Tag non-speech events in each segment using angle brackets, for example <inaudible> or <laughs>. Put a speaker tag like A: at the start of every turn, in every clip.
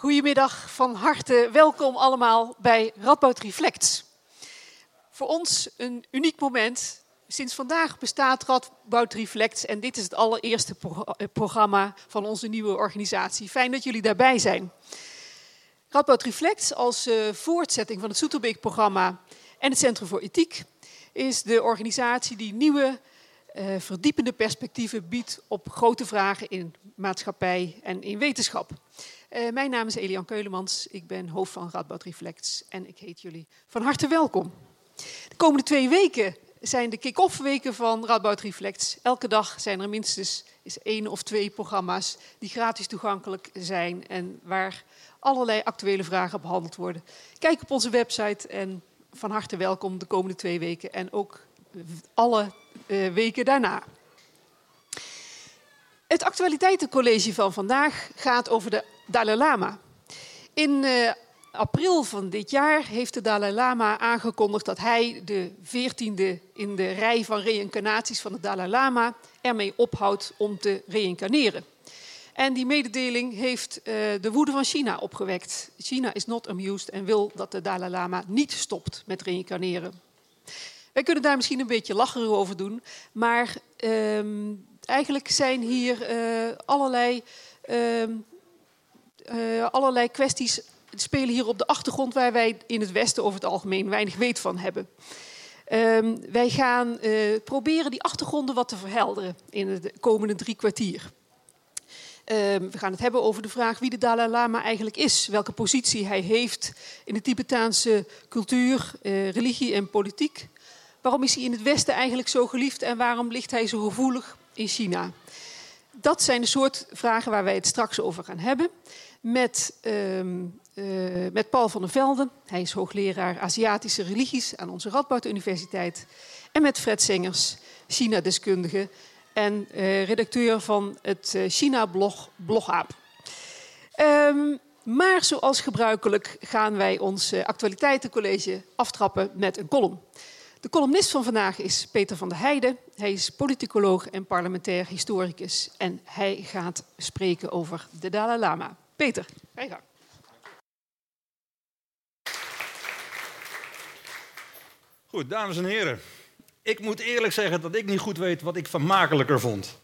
A: Goedemiddag, van harte welkom allemaal bij Radboud Reflects. Voor ons een uniek moment. Sinds vandaag bestaat Radboud Reflects en dit is het allereerste eh, programma van onze nieuwe organisatie. Fijn dat jullie daarbij zijn. Radboud Reflects als uh, voortzetting van het Soeterbeek-programma en het Centrum voor Ethiek is de organisatie die nieuwe uh, verdiepende perspectieven biedt op grote vragen in maatschappij en in wetenschap. Uh, mijn naam is Elian Keulemans, ik ben hoofd van Radboud Reflects en ik heet jullie van harte welkom. De komende twee weken zijn de kick-off weken van Radboud Reflects. Elke dag zijn er minstens is één of twee programma's die gratis toegankelijk zijn en waar allerlei actuele vragen behandeld worden. Kijk op onze website en van harte welkom de komende twee weken en ook alle uh, weken daarna. Het actualiteitencollege van vandaag gaat over de Dalai Lama. In uh, april van dit jaar heeft de Dalai Lama aangekondigd dat hij de veertiende in de rij van reïncarnaties van de Dalai Lama ermee ophoudt om te reïncarneren. En die mededeling heeft uh, de woede van China opgewekt. China is not amused en wil dat de Dalai Lama niet stopt met reïncarneren. Wij kunnen daar misschien een beetje lacherig over doen, maar um, eigenlijk zijn hier uh, allerlei, uh, allerlei kwesties spelen hier op de achtergrond waar wij in het Westen over het algemeen weinig weet van hebben. Um, wij gaan proberen die achtergronden wat te verhelderen in de komende drie kwartier. Um, we gaan het hebben over de vraag wie de Dalai Lama eigenlijk is, welke positie hij heeft in de Tibetaanse cultuur, religie en politiek. Waarom is hij in het Westen eigenlijk zo geliefd en waarom ligt hij zo gevoelig in China? Dat zijn de soort vragen waar wij het straks over gaan hebben. Met, um, uh, met Paul van der Velden. Hij is hoogleraar Aziatische religies aan onze Radboud Universiteit. En met Fred Sengers, China-deskundige en uh, redacteur van het uh, China-blog Blogaap. Um, maar zoals gebruikelijk gaan wij ons actualiteitencollege aftrappen met een column. De columnist van vandaag is Peter van der Heijden. Hij is politicoloog en parlementair historicus. En hij gaat spreken over de Dalai Lama. Peter, ga je gang.
B: Goed, dames en heren. Ik moet eerlijk zeggen dat ik niet goed weet wat ik vermakelijker vond.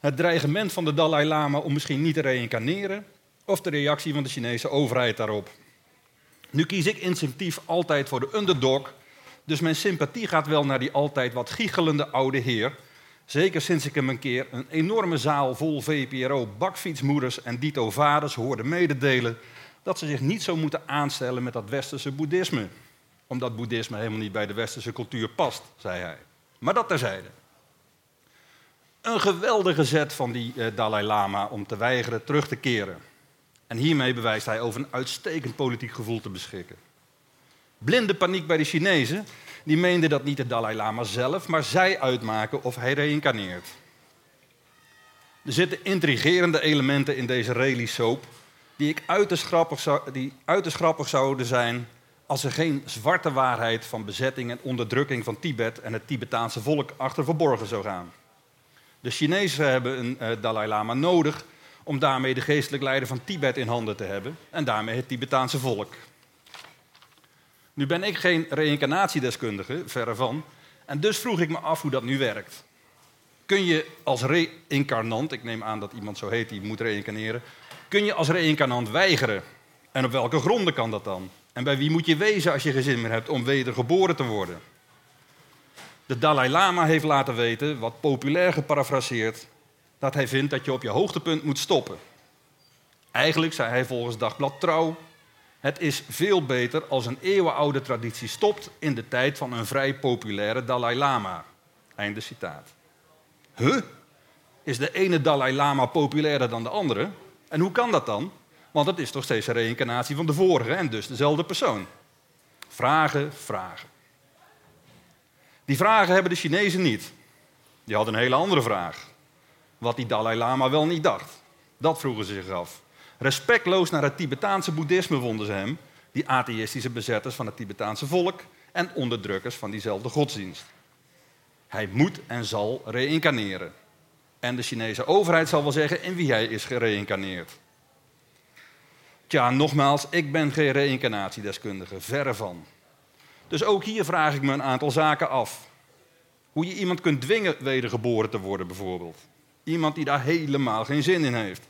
B: Het dreigement van de Dalai Lama om misschien niet te reïncarneren... of de reactie van de Chinese overheid daarop. Nu kies ik instinctief altijd voor de underdog dus mijn sympathie gaat wel naar die altijd wat giechelende oude heer. Zeker sinds ik hem een keer een enorme zaal vol VPRO, bakfietsmoeders en dito vaders hoorde mededelen dat ze zich niet zo moeten aanstellen met dat westerse boeddhisme. Omdat boeddhisme helemaal niet bij de westerse cultuur past, zei hij. Maar dat terzijde. Een geweldige zet van die eh, Dalai Lama om te weigeren terug te keren. En hiermee bewijst hij over een uitstekend politiek gevoel te beschikken. Blinde paniek bij de Chinezen, die meenden dat niet de Dalai Lama zelf, maar zij uitmaken of hij reïncarneert. Er zitten intrigerende elementen in deze rally soap die, ik uiterst grappig zou, die uiterst grappig zouden zijn als er geen zwarte waarheid van bezetting en onderdrukking van Tibet en het Tibetaanse volk achter verborgen zou gaan. De Chinezen hebben een uh, Dalai Lama nodig om daarmee de geestelijk leider van Tibet in handen te hebben en daarmee het Tibetaanse volk. Nu ben ik geen reïncarnatiedeskundige, verre van. En dus vroeg ik me af hoe dat nu werkt. Kun je als reïncarnant, ik neem aan dat iemand zo heet die moet reïncarneren, kun je als reïncarnant weigeren? En op welke gronden kan dat dan? En bij wie moet je wezen als je geen zin meer hebt om wedergeboren te worden? De Dalai Lama heeft laten weten, wat populair geparafraseerd, dat hij vindt dat je op je hoogtepunt moet stoppen. Eigenlijk zei hij volgens Dagblad Trouw het is veel beter als een eeuwenoude traditie stopt in de tijd van een vrij populaire Dalai Lama. Einde citaat. Huh? Is de ene Dalai Lama populairder dan de andere? En hoe kan dat dan? Want het is toch steeds een reïncarnatie van de vorige en dus dezelfde persoon. Vragen, vragen. Die vragen hebben de Chinezen niet. Die hadden een hele andere vraag. Wat die Dalai Lama wel niet dacht. Dat vroegen ze zich af. Respectloos naar het Tibetaanse boeddhisme vonden ze hem, die atheïstische bezetters van het Tibetaanse volk en onderdrukkers van diezelfde godsdienst. Hij moet en zal reïncarneren. En de Chinese overheid zal wel zeggen in wie hij is gereïncarneerd. Tja, nogmaals, ik ben geen reïncarnatiedeskundige, verre van. Dus ook hier vraag ik me een aantal zaken af. Hoe je iemand kunt dwingen wedergeboren te worden, bijvoorbeeld. Iemand die daar helemaal geen zin in heeft.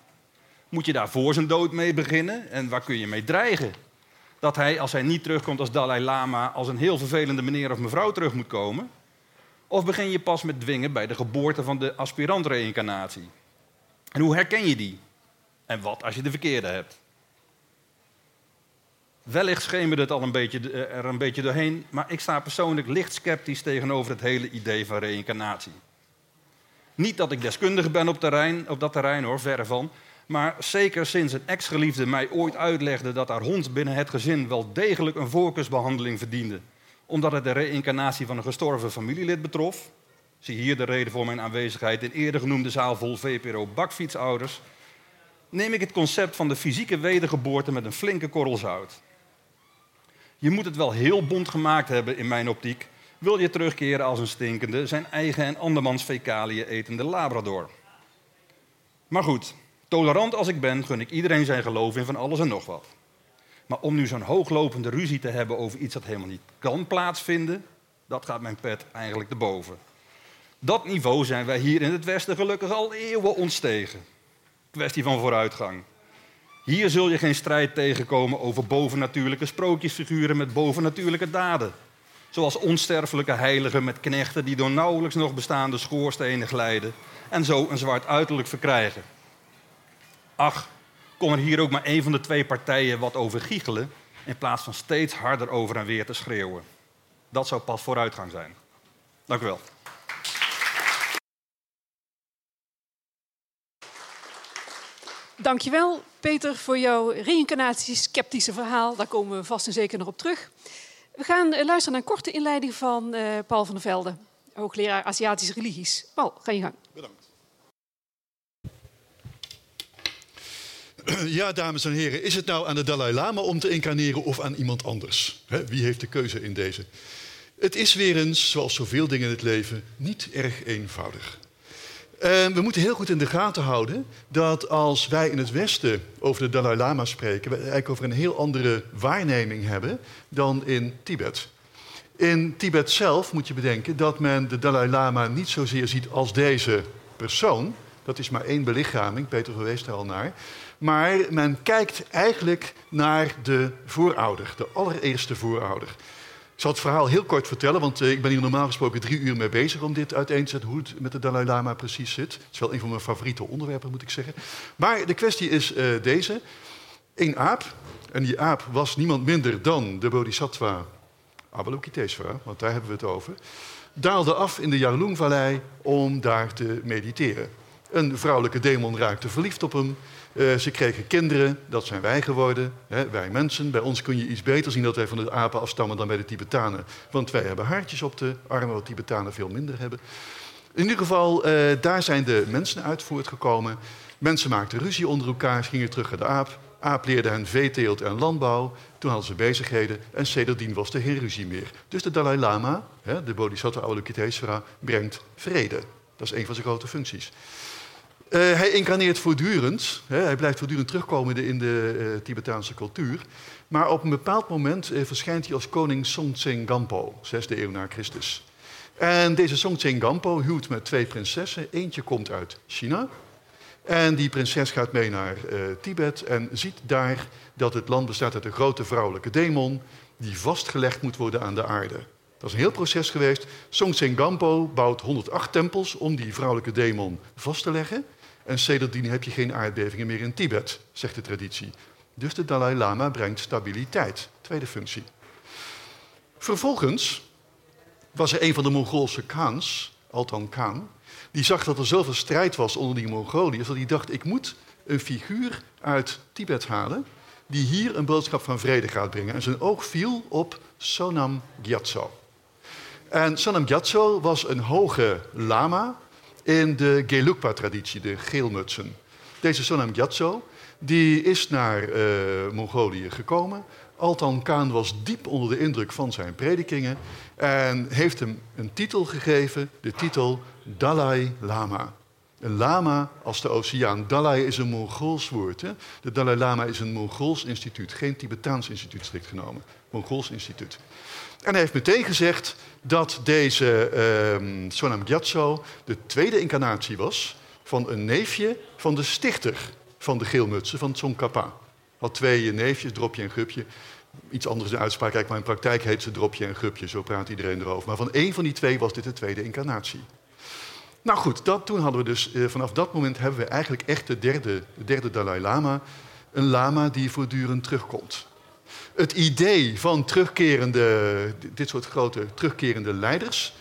B: Moet je daar voor zijn dood mee beginnen? En waar kun je mee dreigen? Dat hij, als hij niet terugkomt als Dalai Lama, als een heel vervelende meneer of mevrouw terug moet komen? Of begin je pas met dwingen bij de geboorte van de aspirant-reïncarnatie? En hoe herken je die? En wat als je de verkeerde hebt? Wellicht schemerde het al een beetje, er een beetje doorheen, maar ik sta persoonlijk licht sceptisch tegenover het hele idee van reïncarnatie. Niet dat ik deskundige ben op, terrein, op dat terrein hoor, verre van. Maar zeker sinds een ex-geliefde mij ooit uitlegde dat haar hond binnen het gezin wel degelijk een voorkeursbehandeling verdiende. Omdat het de reïncarnatie van een gestorven familielid betrof. Zie hier de reden voor mijn aanwezigheid in eerder genoemde zaal vol VPRO bakfietsouders. Neem ik het concept van de fysieke wedergeboorte met een flinke korrel zout. Je moet het wel heel bond gemaakt hebben in mijn optiek. Wil je terugkeren als een stinkende, zijn eigen en andermans fecaliën etende labrador. Maar goed, tolerant als ik ben, gun ik iedereen zijn geloof in van alles en nog wat. Maar om nu zo'n hooglopende ruzie te hebben over iets dat helemaal niet kan plaatsvinden, dat gaat mijn pet eigenlijk te boven. Dat niveau zijn wij hier in het Westen gelukkig al eeuwen ontstegen. Kwestie van vooruitgang. Hier zul je geen strijd tegenkomen over bovennatuurlijke sprookjesfiguren met bovennatuurlijke daden. Zoals onsterfelijke heiligen met knechten die door nauwelijks nog bestaande schoorstenen glijden en zo een zwart uiterlijk verkrijgen. Ach, kon er hier ook maar één van de twee partijen wat over giechelen in plaats van steeds harder over en weer te schreeuwen. Dat zou pas vooruitgang zijn. Dank u wel.
A: Dankjewel, Peter, voor jouw reïncarnatie-sceptische verhaal. Daar komen we vast en zeker nog op terug. We gaan eh, luisteren naar een korte inleiding van uh, Paul van der Velde, hoogleraar Aziatische religies. Paul, ga je gang.
C: Bedankt. Ja, dames en heren, is het nou aan de Dalai Lama om te incarneren of aan iemand anders? wie heeft de keuze in deze? Het is weer eens, zoals zoveel dingen in het leven, niet erg eenvoudig. We moeten heel goed in de gaten houden dat als wij in het Westen over de Dalai Lama spreken, we eigenlijk over een heel andere waarneming hebben dan in Tibet. In Tibet zelf moet je bedenken dat men de Dalai Lama niet zozeer ziet als deze persoon. Dat is maar één belichaming, Peter verwees daar al naar. Maar men kijkt eigenlijk naar de voorouder, de allereerste voorouder. Ik zal het verhaal heel kort vertellen, want eh, ik ben hier normaal gesproken drie uur mee bezig om dit uiteen te zetten, hoe het met de Dalai Lama precies zit. Het is wel een van mijn favoriete onderwerpen, moet ik zeggen. Maar de kwestie is uh, deze. Een aap, en die aap was niemand minder dan de bodhisattva Avalokitesvara, want daar hebben we het over, daalde af in de Yarlung-vallei om daar te mediteren. Een vrouwelijke demon raakte verliefd op hem. Uh, ze kregen kinderen, dat zijn wij geworden, hè, wij mensen. Bij ons kun je iets beter zien dat wij van de apen afstammen dan bij de Tibetanen. Want wij hebben haartjes op de armen, wat Tibetanen veel minder hebben. In ieder geval, uh, daar zijn de mensen uit voortgekomen. Mensen maakten ruzie onder elkaar, gingen terug naar de aap. Aap leerde hen veeteelt en landbouw. Toen hadden ze bezigheden en sedertdien was er geen ruzie meer. Dus de Dalai Lama, hè, de Bodhisattva Avalokitesvara, brengt vrede. Dat is een van zijn grote functies. Uh, hij incarneert voortdurend, hè, hij blijft voortdurend terugkomen in de uh, Tibetaanse cultuur. Maar op een bepaald moment uh, verschijnt hij als koning Songtsen Gampo, 6e eeuw na Christus. En deze Songtsen Gampo huwt met twee prinsessen. Eentje komt uit China. En die prinses gaat mee naar Tibet en ziet daar dat het land bestaat uit een grote vrouwelijke demon die vastgelegd moet worden aan de aarde. Dat is een heel proces geweest. Songtsen Gampo bouwt 108 tempels om die vrouwelijke demon vast te leggen. En sedertdien heb je geen aardbevingen meer in Tibet, zegt de traditie. Dus de Dalai Lama brengt stabiliteit. Tweede functie. Vervolgens was er een van de Mongoolse Khans, Altan Khan, die zag dat er zoveel strijd was onder die Mongoliërs, dat hij dacht, ik moet een figuur uit Tibet halen die hier een boodschap van vrede gaat brengen. En zijn oog viel op Sonam Gyatso. En Sonam Gyatso was een hoge lama in de Gelugpa-traditie, de geelmutsen. Deze Sonam Gyatso die is naar uh, Mongolië gekomen. Altan Khan was diep onder de indruk van zijn predikingen en heeft hem een titel gegeven, de titel Dalai Lama. Een lama als de oceaan. Dalai is een Mongools woord. Hè? De Dalai Lama is een Mongools instituut, geen Tibetaans instituut strikt genomen. Mongools instituut. En hij heeft meteen gezegd dat deze uh, Sonam Gyatso de tweede incarnatie was van een neefje van de stichter van de geelmutsen, van Tsongkhapa. Had twee neefjes, dropje en gupje. Iets anders de uitspraak, kijk, maar in praktijk heet ze dropje en gupje, zo praat iedereen erover. Maar van één van die twee was dit de tweede incarnatie. Nou goed, dat, toen hadden we dus, eh, vanaf dat moment hebben we eigenlijk echt de derde, de derde Dalai Lama. Een lama die voortdurend terugkomt. Het idee van terugkerende, dit soort grote terugkerende leiders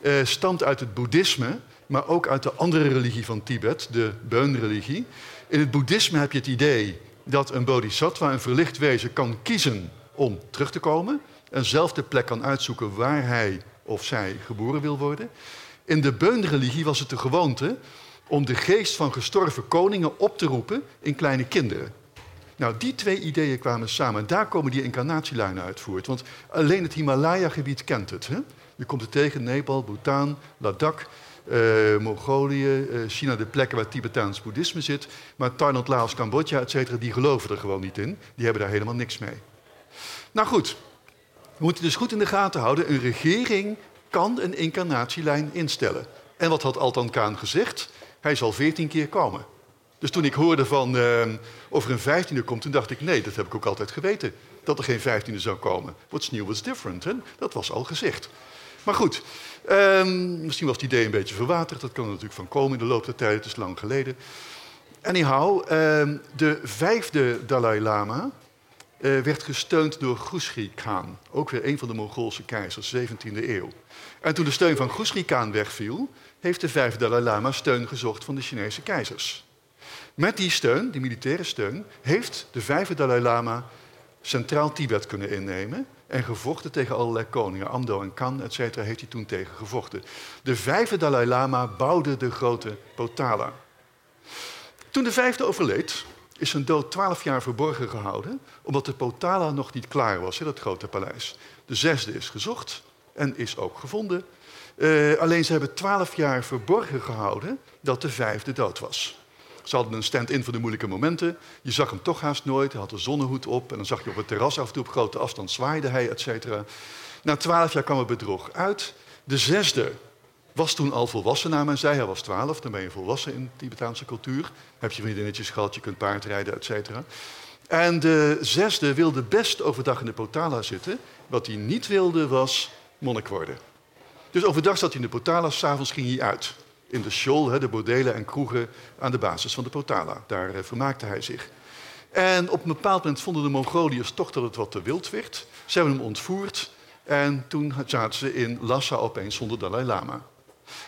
C: eh, stamt uit het boeddhisme, maar ook uit de andere religie van Tibet, de Beun-religie. In het boeddhisme heb je het idee dat een bodhisattva, een verlicht wezen, kan kiezen om terug te komen en zelf de plek kan uitzoeken waar hij of zij geboren wil worden. In de Beun-religie was het de gewoonte om de geest van gestorven koningen op te roepen in kleine kinderen. Nou, die twee ideeën kwamen samen. Daar komen die incarnatielijnen uit voort. Want alleen het Himalaya-gebied kent het. Hè? Je komt het tegen Nepal, Bhutan, Ladakh, uh, Mongolië, uh, China, de plekken waar Tibetaans boeddhisme zit. Maar Thailand, Laos, Cambodja, et cetera, die geloven er gewoon niet in. Die hebben daar helemaal niks mee. Nou goed, we moeten dus goed in de gaten houden. Een regering kan een incarnatielijn instellen. En wat had Altan Kaan gezegd? Hij zal veertien keer komen. Dus toen ik hoorde van uh, of er een vijftiende komt, toen dacht ik, nee, dat heb ik ook altijd geweten. Dat er geen vijftiende zou komen. What's new, what's different. Dat was al gezegd. Maar goed, um, misschien was het idee een beetje verwaterd. Dat kan er natuurlijk van komen in de loop der tijd. Het is lang geleden. Anyhow, um, de vijfde Dalai Lama uh, werd gesteund door Khusri Khan. Ook weer een van de Mongoolse keizers, 17e eeuw. En toen de steun van Khusri Khan wegviel, heeft de vijfde Dalai Lama steun gezocht van de Chinese keizers. Met die steun, die militaire steun, heeft de vijfde Dalai Lama centraal Tibet kunnen innemen en gevochten tegen allerlei koningen. Amdo en Kan, et cetera, heeft hij toen tegen gevochten. De vijfde Dalai Lama bouwde de grote Potala. Toen de vijfde overleed, is zijn dood twaalf jaar verborgen gehouden, omdat de Potala nog niet klaar was, in dat grote paleis. De zesde is gezocht en is ook gevonden. Uh, alleen ze hebben twaalf jaar verborgen gehouden dat de vijfde dood was. Ze hadden een stand-in voor de moeilijke momenten. Je zag hem toch haast nooit. Hij had een zonnehoed op. En dan zag je op het terras af en toe op grote afstand zwaaide hij, et cetera. Na twaalf jaar kwam het bedrog uit. De zesde was toen al volwassen naar men zei. Hij was twaalf, dan ben je volwassen in de Tibetaanse cultuur. Heb je vriendinnetjes gehad, je kunt paardrijden, et cetera. En de zesde wilde best overdag in de Potala zitten. Wat hij niet wilde was monnik worden. Dus overdag zat hij in de Potala, s'avonds ging hij uit in de Scholl, de bordelen en kroegen aan de basis van de Potala. Daar eh, vermaakte hij zich. En op een bepaald moment vonden de Mongoliërs toch dat het wat te wild werd. Ze hebben hem ontvoerd en toen zaten ze in Lhasa opeens zonder Dalai Lama.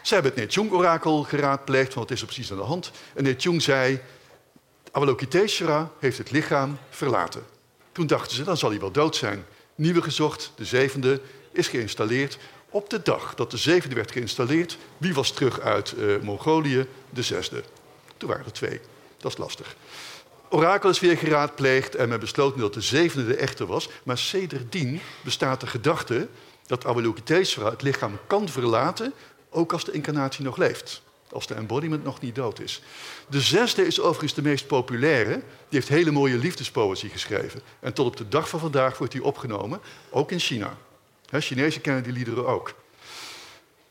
C: Ze hebben het Nechung-orakel geraadpleegd, want wat is er precies aan de hand? En Nechung zei, Avalokiteshvara heeft het lichaam verlaten. Toen dachten ze, dan zal hij wel dood zijn. Nieuwe gezocht, de zevende, is geïnstalleerd. Op de dag dat de zevende werd geïnstalleerd, wie was terug uit uh, Mongolië? De zesde. Toen waren er twee. Dat is lastig. Orakel is weer geraadpleegd en men besloot dat de zevende de echte was. Maar sedertdien bestaat de gedachte dat Avalokiteshvara het lichaam kan verlaten, ook als de incarnatie nog leeft. Als de embodiment nog niet dood is. De zesde is overigens de meest populaire. Die heeft hele mooie liefdespoëzie geschreven. En tot op de dag van vandaag wordt die opgenomen, ook in China. Chinezen kennen die liederen ook.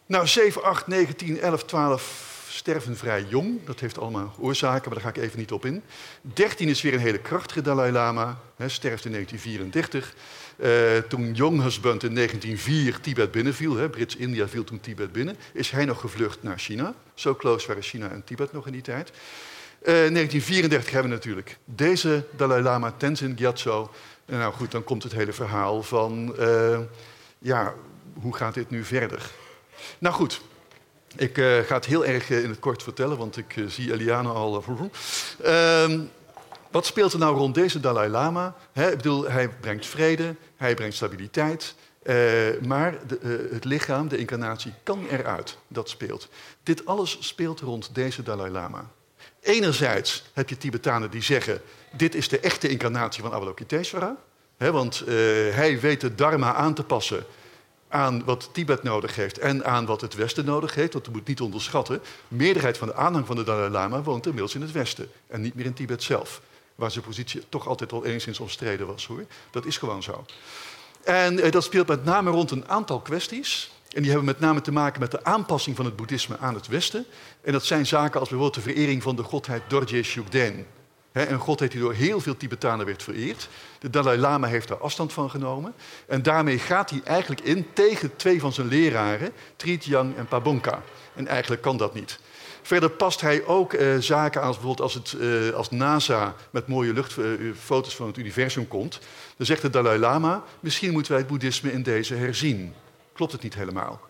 C: Nou, 7, 8, 9, 10, 11, 12 sterven vrij jong. Dat heeft allemaal oorzaken, maar daar ga ik even niet op in. 13 is weer een hele krachtige Dalai Lama. He, sterft in 1934. Uh, toen Younghusband in 1904 Tibet binnenviel, Brits-India viel toen Tibet binnen, is hij nog gevlucht naar China. Zo close waren China en Tibet nog in die tijd. Uh, 1934 hebben we natuurlijk deze Dalai Lama, Tenzin Gyatso. Nou goed, dan komt het hele verhaal van... Uh, ja, hoe gaat dit nu verder? Nou goed, ik uh, ga het heel erg uh, in het kort vertellen, want ik uh, zie Eliane al. Ehm, wat speelt er nou rond deze Dalai Lama? Ik bedoel, hij brengt vrede, hij brengt stabiliteit. maar de, het lichaam, de incarnatie, kan eruit. Dat speelt. Dit alles speelt rond deze Dalai Lama. Enerzijds heb je Tibetanen die zeggen: dit is de echte incarnatie van Avalokiteshvara. Want uh, hij weet de dharma aan te passen aan wat Tibet nodig heeft en aan wat het Westen nodig heeft. Want we moeten niet onderschatten, de meerderheid van de aanhang van de Dalai Lama woont inmiddels in het Westen en niet meer in Tibet zelf. Waar zijn positie toch altijd al enigszins omstreden was hoor. Dat is gewoon zo. En eh, dat speelt met name rond een aantal kwesties. En die hebben met name te maken met de aanpassing van het boeddhisme aan het Westen. En dat zijn zaken als bijvoorbeeld de verering van de godheid Dorje Shugden. Een godheid die door heel veel Tibetanen werd vereerd. De Dalai Lama heeft daar afstand van genomen. En daarmee gaat hij eigenlijk in tegen twee van zijn leraren, Tritiang en Pabonka. En eigenlijk kan dat niet. Verder past hij ook uh, zaken aan, bijvoorbeeld als, het, uh, als NASA met mooie luchtfoto's van het universum komt. Dan zegt de Dalai Lama, misschien moeten wij het boeddhisme in deze herzien. Klopt het niet helemaal.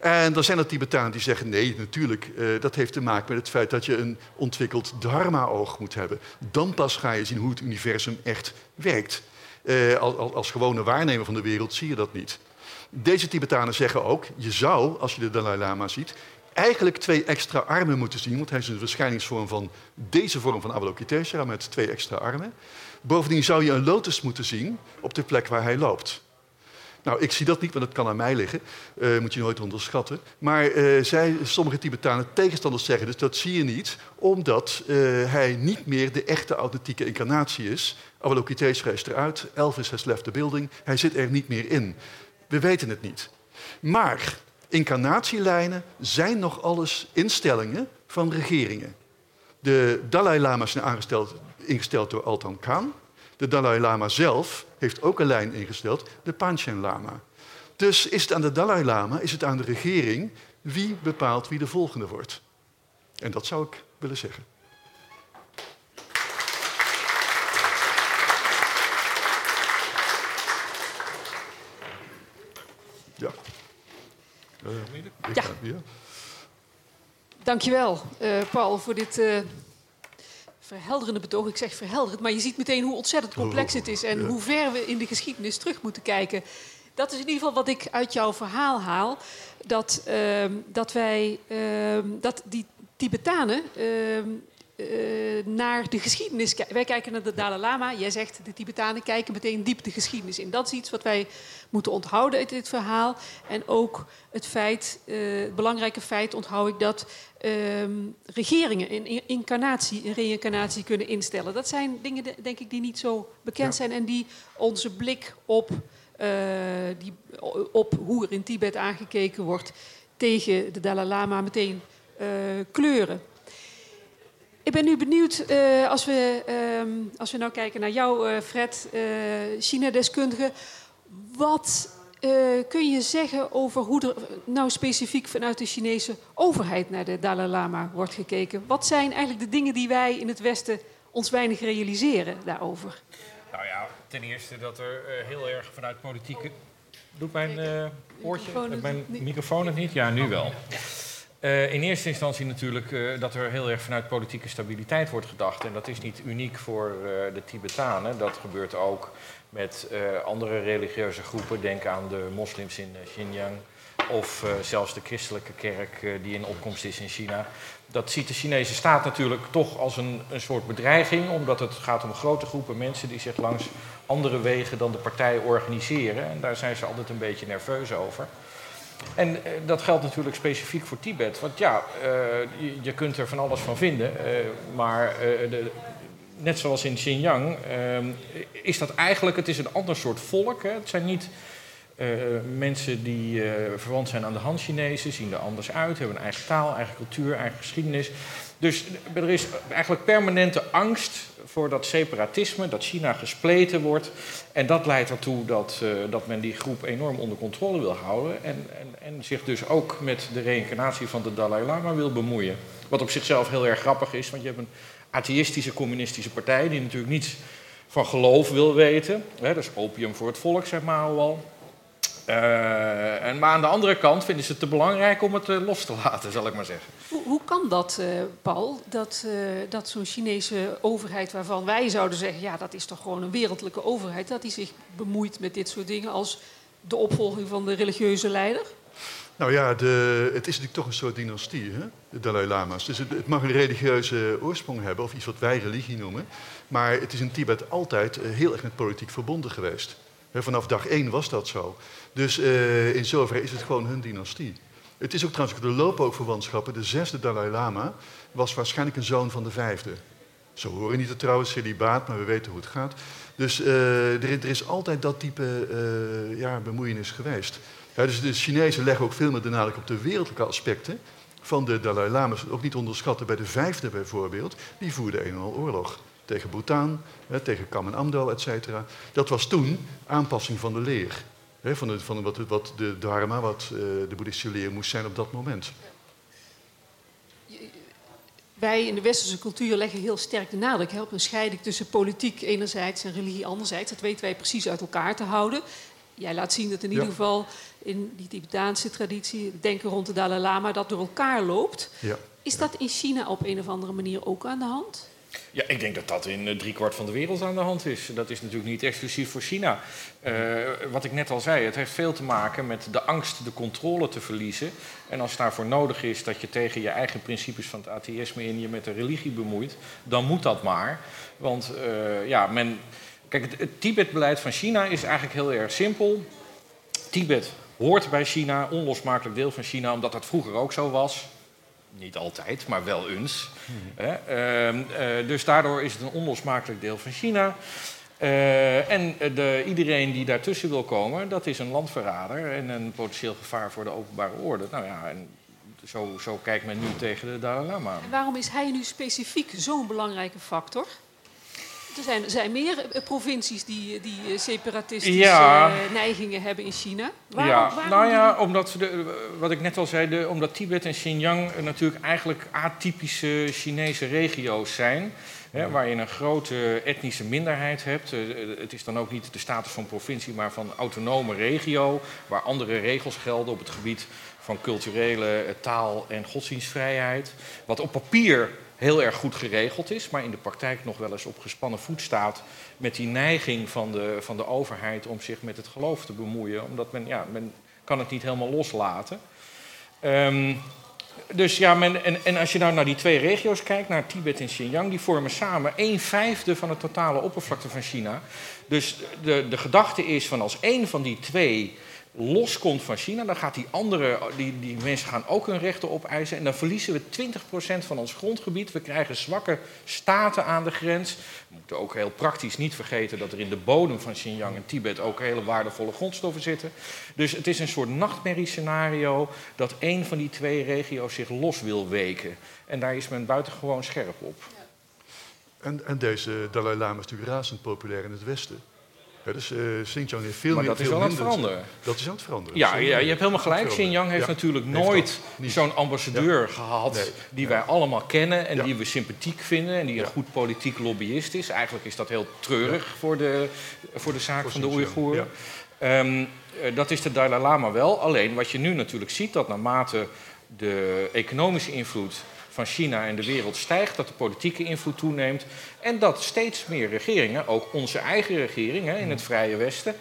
C: En dan zijn er Tibetanen die zeggen: nee, natuurlijk, uh, dat heeft te maken met het feit dat je een ontwikkeld dharma-oog moet hebben. Dan pas ga je zien hoe het universum echt werkt. Uh, als, als gewone waarnemer van de wereld zie je dat niet. Deze Tibetanen zeggen ook: je zou, als je de Dalai Lama ziet, eigenlijk twee extra armen moeten zien, want hij is een verschijningsvorm van deze vorm van Avalokiteshvara met twee extra armen. Bovendien zou je een lotus moeten zien op de plek waar hij loopt. Nou, ik zie dat niet, want dat kan aan mij liggen. Uh, moet je nooit onderschatten. Maar uh, zij, sommige Tibetanen tegenstanders zeggen dus dat zie je niet, omdat uh, hij niet meer de echte authentieke incarnatie is. Avalokiteshvara is eruit, Elvis has left the building, hij zit er niet meer in. We weten het niet. Maar incarnatielijnen zijn nog alles instellingen van regeringen. De Dalai Lama's zijn aangesteld, ingesteld door Altan Khan. De Dalai Lama zelf heeft ook een lijn ingesteld, de Panchen Lama. Dus is het aan de Dalai Lama, is het aan de regering wie bepaalt wie de volgende wordt. En dat zou ik willen zeggen. Ja.
A: Uh, ja. Dankjewel, uh, Paul, voor dit uh, verhelderende betoog. Ik zeg verhelderend, maar je ziet meteen hoe ontzettend complex het is en hoe ver we in de geschiedenis terug moeten kijken. Dat is in ieder geval wat ik uit jouw verhaal haal. Dat, uh, dat wij, ehm, dat die Tibetanen ehm, uh, naar de geschiedenis kijken. Wij kijken naar de Dalai Lama. Jij zegt de Tibetanen kijken meteen diep de geschiedenis in. Dat is iets wat wij moeten onthouden uit dit verhaal. En ook het feit, uh, het belangrijke feit onthoud ik dat uh, regeringen een incarnatie, een reïncarnatie kunnen instellen. Dat zijn dingen, denk ik, die niet zo bekend ja. zijn en die onze blik op, uh, die, op hoe er in Tibet aangekeken wordt tegen de Dalai Lama meteen kleuren. Ik ben nu benieuwd, uh, als, we, uh, als we nou kijken naar jou, uh, Fred, China-deskundige. Wat kun je zeggen over hoe er nou specifiek vanuit de Chinese overheid naar de Dalai Lama wordt gekeken? Wat zijn eigenlijk de dingen die wij in het Westen ons weinig realiseren daarover?
D: Nou ja, ten eerste dat er heel erg vanuit politieke... Doet mijn oortje, microfoon mijn microfoon het niet? Ja, nu wel. Uh, in eerste instantie natuurlijk uh, dat er heel erg vanuit politieke stabiliteit wordt gedacht. En dat is niet uniek voor uh, de Tibetanen. Dat gebeurt ook met andere religieuze groepen. Denk aan de moslims in Xinjiang. Of zelfs de christelijke kerk die in opkomst is in China. Dat ziet de Chinese staat natuurlijk toch als een, een soort bedreiging. Omdat het gaat om grote groepen mensen die zich langs andere wegen dan de partij organiseren. En daar zijn ze altijd een beetje nerveus over. En uh, dat geldt natuurlijk specifiek voor Tibet. Want ja, uh, je, je, kunt er van alles van vinden. Uh, maar de, net zoals in Xinjiang is dat eigenlijk... Het is een ander soort volk. Hè. Het zijn niet mensen die verwant zijn aan de Han-Chinezen. Zien er anders uit. Hebben een eigen taal, eigen cultuur, eigen geschiedenis. Dus er is eigenlijk permanente angst voor dat separatisme, dat China gespleten wordt. En dat leidt ertoe dat, uh, dat men die groep enorm onder controle wil houden. En, en, en zich dus ook met de reïncarnatie van de Dalai Lama wil bemoeien. Wat op zichzelf heel erg grappig is, want je hebt een atheïstische communistische partij die natuurlijk niets van geloof wil weten. Hè, dat is opium voor het volk, zeg maar al. Uh, en, maar aan de andere kant vinden ze het te belangrijk om het uh, los te laten, zal ik maar zeggen.
A: Hoe, hoe kan dat, uh, Paul? Dat, dat zo'n Chinese overheid, waarvan wij zouden zeggen: ja, dat is toch gewoon een wereldlijke overheid, dat die zich bemoeit met dit soort dingen als de opvolging van de religieuze leider?
C: Nou ja, de, het is natuurlijk toch een soort dynastie, hè? de Dalai Lama's. Dus het, het, mag een religieuze oorsprong hebben, of iets wat wij religie noemen. Maar het is in Tibet altijd heel erg met politiek verbonden geweest. Vanaf dag één was dat zo. Dus uh, in zoverre is het gewoon hun dynastie. Het is ook trouwens, er lopen ook verwantschappen. De zesde Dalai Lama was waarschijnlijk een zoon van de vijfde. Zo horen niet het trouwens, celibaat, maar we weten hoe het gaat. Dus uh, er, is altijd dat type uh, ja, bemoeienis geweest. Dus de Chinezen leggen ook veel meer de nadruk op de wereldlijke aspecten van de Dalai Lama's. Ook niet onderschatten bij de vijfde bijvoorbeeld. Die voerde een en al oorlog. Tegen Bhutan, hè, tegen Kamen Amdo, et cetera. Dat was toen aanpassing van de leer. Hè, van, de, van wat, wat de dharma, wat uh, de boeddhistische leer moest zijn op dat moment.
A: Wij in de westerse cultuur leggen heel sterk de nadruk op een scheiding tussen politiek enerzijds en religie anderzijds. Dat weten wij precies uit elkaar te houden. Jij laat zien dat in ieder geval in die Tibetaanse traditie, denken rond de Dalai Lama, dat door elkaar loopt. Ja. Is dat in China op een of andere manier ook aan de hand?
D: Ja, ik denk dat dat in uh, driekwart van de wereld aan de hand is. Dat is natuurlijk niet exclusief voor China. Uh, wat ik net al zei, het heeft veel te maken met de angst de controle te verliezen. En als het daarvoor nodig is dat je tegen je eigen principes van het atheïsme in je met de religie bemoeit, dan moet dat maar. Want uh, ja, men. Kijk, het, het Tibet-beleid van China is eigenlijk heel erg simpel. Tibet hoort bij China, onlosmakelijk deel van China, omdat dat vroeger ook zo was. Niet altijd, maar wel eens. Mm uh, dus daardoor is het een onlosmakelijk deel van China. Uh, en de, iedereen die daartussen wil komen, dat is een landverrader en een potentieel gevaar voor de openbare orde. Nou ja, en zo, zo kijkt men nu tegen de Dalai Lama.
A: En waarom is hij nu specifiek zo'n belangrijke factor? Er zijn, zijn meer eh, provincies die, die eh, separatistische ja. Eh, neigingen hebben in China.
D: Waarom, ja, nou ja, omdat, de, wat ik net al zei, de, omdat Tibet en Xinjiang natuurlijk eigenlijk atypische Chinese regio's zijn. Hè, waar je een grote etnische minderheid hebt. het is dan ook niet de status van provincie, maar van autonome regio. Waar andere regels gelden op het gebied van culturele taal en godsdienstvrijheid. Wat op papier heel erg goed geregeld is, maar in de praktijk nog wel eens op gespannen voet staat met die neiging van de, van de overheid om zich met het geloof te bemoeien, omdat men, ja, men kan het niet helemaal loslaten. Um, dus ja, men, en, en als je nou naar die twee regio's kijkt, naar Tibet en Xinjiang, die vormen samen een vijfde van de totale oppervlakte van China. Dus de, de gedachte is van als één van die twee loskomt van China, dan gaat die andere, die, die mensen gaan ook hun rechten opeisen. En dan verliezen we 20% van ons grondgebied. We krijgen zwakke staten aan de grens. We moeten ook heel praktisch niet vergeten dat er in de bodem van Xinjiang en Tibet ook hele waardevolle grondstoffen zitten. Dus het is een soort nachtmerriescenario dat één van die twee regio's zich los wil weken. En daar is men buitengewoon scherp op.
C: En, en deze Dalai Lama is natuurlijk razend populair in het Westen. Ja, dus uh, Xinjiang heeft veel
D: maar
C: dat
D: is wel aan het veranderen.
C: Dat is aan het veranderen.
D: Ja, ja je hebt helemaal gelijk. Xinjiang heeft natuurlijk nooit zo'n ambassadeur gehad die wij allemaal kennen en die we sympathiek vinden en die een goed politiek lobbyist is. Eigenlijk is dat heel treurig voor, de, voor de zaak van de Oeigoeren. Um, dat is de Dalai Lama wel. Alleen wat je nu natuurlijk ziet, dat naarmate de economische invloed van China en de wereld stijgt, dat de politieke invloed toeneemt en dat steeds meer regeringen, ook onze eigen regering hè, in het Vrije Westen,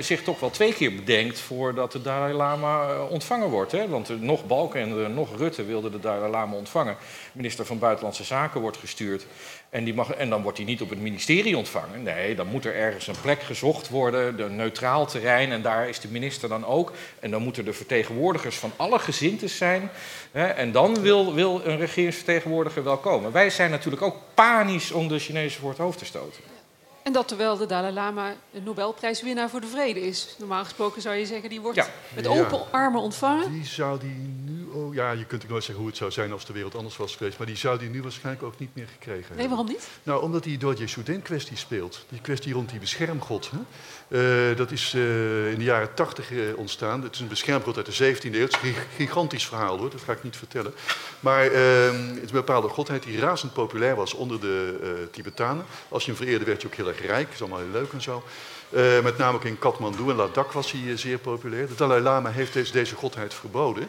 D: zich toch wel twee keer bedenkt voordat de Dalai Lama eh, ontvangen wordt. Hè? Want nog Balken nog Rutte wilden de Dalai Lama ontvangen. Minister van Buitenlandse Zaken wordt gestuurd. En, die mag, en dan wordt hij niet op het ministerie ontvangen. Nee, dan moet er ergens een plek gezocht worden, een neutraal terrein. En daar is de minister dan ook. En dan moeten de vertegenwoordigers van alle gezintes zijn. Hè, en dan wil, wil een regeringsvertegenwoordiger wel komen. Wij zijn natuurlijk ook panisch om de Chinezen voor het hoofd te stoten.
A: En dat terwijl de Dalai Lama een Nobelprijswinnaar voor de vrede is. Normaal gesproken zou je zeggen, die wordt met open armen ontvangen.
C: Die zou die nu ook... Ja, je kunt ook nooit zeggen hoe het zou zijn als de wereld anders was geweest. Maar die zou die nu waarschijnlijk ook niet meer gekregen hebben.
A: Nee, waarom niet?
C: Nou, omdat hij door Jeshoudin kwestie speelt. Die kwestie rond die beschermgod. Hè? Uh, dat is uh, in de jaren tachtig uh, ontstaan. Het is een beschermgod uit de 17e eeuw. Het is een gigantisch verhaal hoor, dat ga ik niet vertellen. Maar ehm, het is een bepaalde godheid die razend populair was onder de Tibetanen. Als je hem vereerde werd je ook heel rijk. Is allemaal heel leuk en zo. met name ook in Kathmandu en Ladakh was hij zeer populair. De Dalai Lama heeft deze, deze godheid verboden.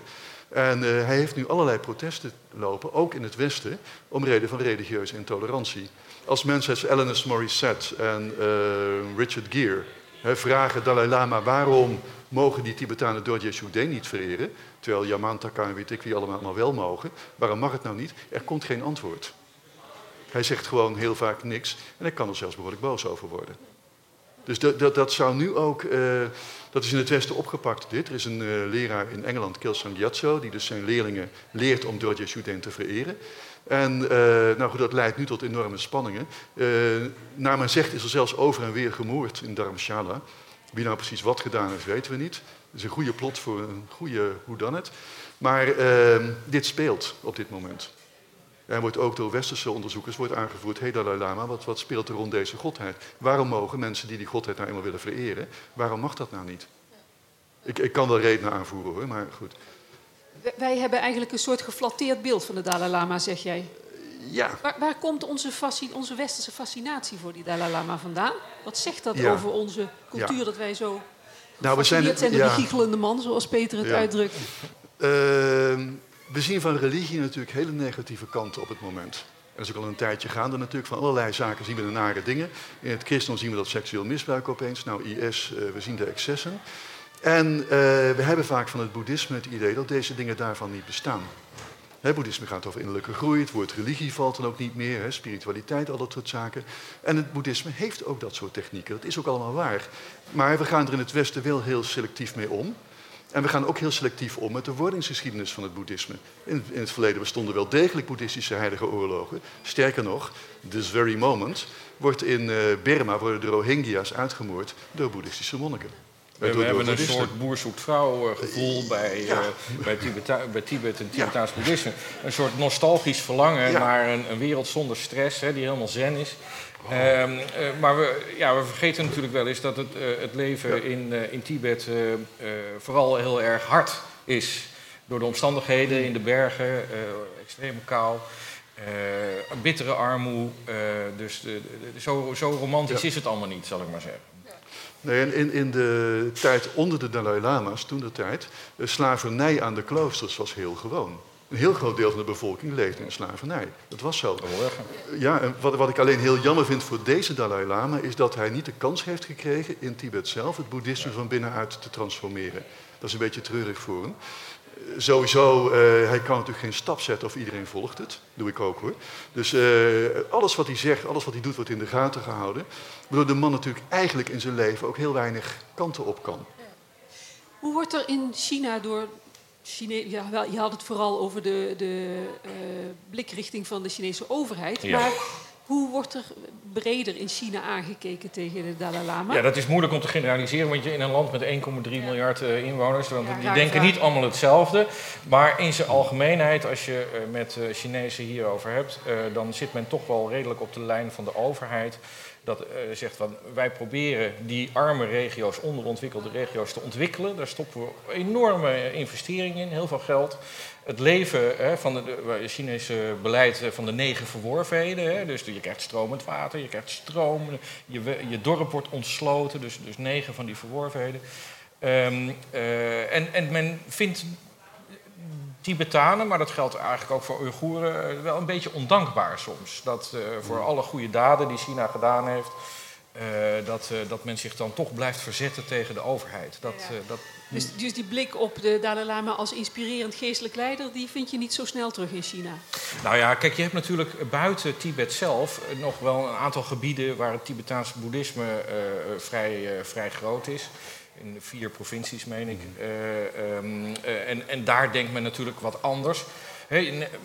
C: En hij heeft nu allerlei protesten lopen, ook in het Westen, om reden van religieuze intolerantie. Als mensen als Alanis Morissette en Richard Gere vragen Dalai Lama waarom mogen die Tibetanen Dorje Soudé niet vereren, terwijl Yamantaka en weet ik wie allemaal wel mogen. Waarom mag het nou niet? Er komt geen antwoord. Hij zegt gewoon heel vaak niks en hij kan er zelfs behoorlijk boos over worden. Dus dat, dat, dat zou nu ook, uh, dat is in het Westen opgepakt dit. Er is een uh, leraar in Engeland, Kilsan Gyatso, die dus zijn leerlingen leert om Georgia Houdin te vereren. En uh, nou goed, dat leidt nu tot enorme spanningen. naar men zegt is er zelfs over en weer gemoord in Dharamshala. Wie nou precies wat gedaan heeft, weten we niet. Het is een goede plot voor een goede het. Maar ehm, dit speelt op dit moment. Er wordt ook door westerse onderzoekers wordt aangevoerd... hé hey Dalai Lama, wat, wat speelt er rond deze godheid? Waarom mogen mensen die die godheid nou eenmaal willen vereren... waarom mag dat nou niet? Ik, ik kan wel redenen aanvoeren hoor, maar goed.
A: Wij hebben eigenlijk een soort geflatteerd beeld van de Dalai Lama, zeg jij.
C: Ja.
A: Waar, waar komt onze, onze, westerse fascinatie voor die Dalai Lama vandaan? Wat zegt dat over onze cultuur dat wij zo nou, we zijn, zijn door ja. die giechelende man, zoals Peter het uitdrukt?
C: Uh, we zien van religie natuurlijk hele negatieve kanten op het moment. Er is ook al een tijdje gaande natuurlijk. Van allerlei zaken zien we de nare dingen. In het christendom zien we dat seksueel misbruik opeens. Nou, IS, uh, we zien de excessen. En uh, we hebben vaak van het boeddhisme het idee dat deze dingen daarvan niet bestaan. He, boeddhisme gaat over innerlijke groei, het woord religie valt dan ook niet meer, spiritualiteit, al dat soort zaken. En het boeddhisme heeft ook dat soort technieken, dat is ook allemaal waar. Maar we gaan er in het Westen wel heel selectief mee om. En we gaan ook heel selectief om met de wordingsgeschiedenis van het boeddhisme. In, in het verleden bestonden wel degelijk boeddhistische heilige oorlogen. Sterker nog, this very moment wordt in uh, Burma worden de Rohingya's uitgemoord door boeddhistische monniken.
D: We, we hebben een soort boer zoekt vrouw uh, gevoel bij, uh, bij, Tibeta bij Tibet en Tibetaans ja. boeddhisme. Een soort nostalgisch verlangen naar een, een, wereld zonder stress, hè, die helemaal zen is. Um, uh, maar we, ja, we vergeten natuurlijk wel eens dat het, het leven in, in Tibet vooral heel erg hard is. Door de omstandigheden in de bergen, extreme kou. bittere armoede. dus de, de, zo, zo romantisch is het allemaal niet, zal ik maar zeggen.
C: Nee, in, in de tijd onder de Dalai Lama's, toen de tijd, slavernij aan de kloosters was heel gewoon. Een heel groot deel van de bevolking leefde in slavernij. Dat was zo. Ja, en wat, wat ik alleen heel jammer vind voor deze Dalai Lama... is dat hij niet de kans heeft gekregen in Tibet zelf... het boeddhisme van binnenuit te transformeren. Dat is een beetje treurig voor hem sowieso, uh, hij kan natuurlijk geen stap zetten of iedereen volgt het. Doe ik ook hoor. Dus uh, alles wat hij zegt, alles wat hij doet, wordt in de gaten gehouden. Waardoor de man natuurlijk eigenlijk in zijn leven ook heel weinig kanten op kan.
A: Hoe wordt er in China door Chine ja, je had het vooral over de, de uh, blikrichting van de Chinese overheid. Ja. Maar hoe wordt er breder in China aangekeken tegen de Dalai Lama?
D: Ja, dat is moeilijk om te generaliseren, want je in een land met 1,3 miljard uh, inwoners, want die denken niet allemaal hetzelfde. Maar in zijn algemeenheid, als je uh, met Chinezen hierover hebt, dan zit men toch wel redelijk op de lijn van de overheid. Dat zegt van wij proberen die arme regio's, onderontwikkelde regio's te ontwikkelen. Daar stoppen we enorme investeringen in, heel veel geld het leven hè, van het Chinese beleid eh, van de negen verworvenheden. Hè, dus je krijgt stromend water, je krijgt stroom, je, je dorp wordt ontsloten, dus, dus negen van die verworvenheden. Um, uh, en, en men vindt Tibetanen, maar dat geldt eigenlijk ook voor Oeigoeren, eh, wel een beetje ondankbaar soms. Dat uh, voor alle goede daden die China gedaan heeft, uh, dat, uh, dat men zich dan toch blijft verzetten tegen de overheid. Dat, ja. dat,
A: dus, dus, die blik op de Dalai Lama als inspirerend geestelijk leider, die vind je niet zo snel terug in China?
D: Nou ja, kijk, je hebt natuurlijk buiten Tibet zelf nog wel een aantal gebieden waar het Tibetaanse boeddhisme uh, vrij, uh, vrij groot is. In vier provincies, meen ik. Uh, um, en, en daar denkt men natuurlijk wat anders.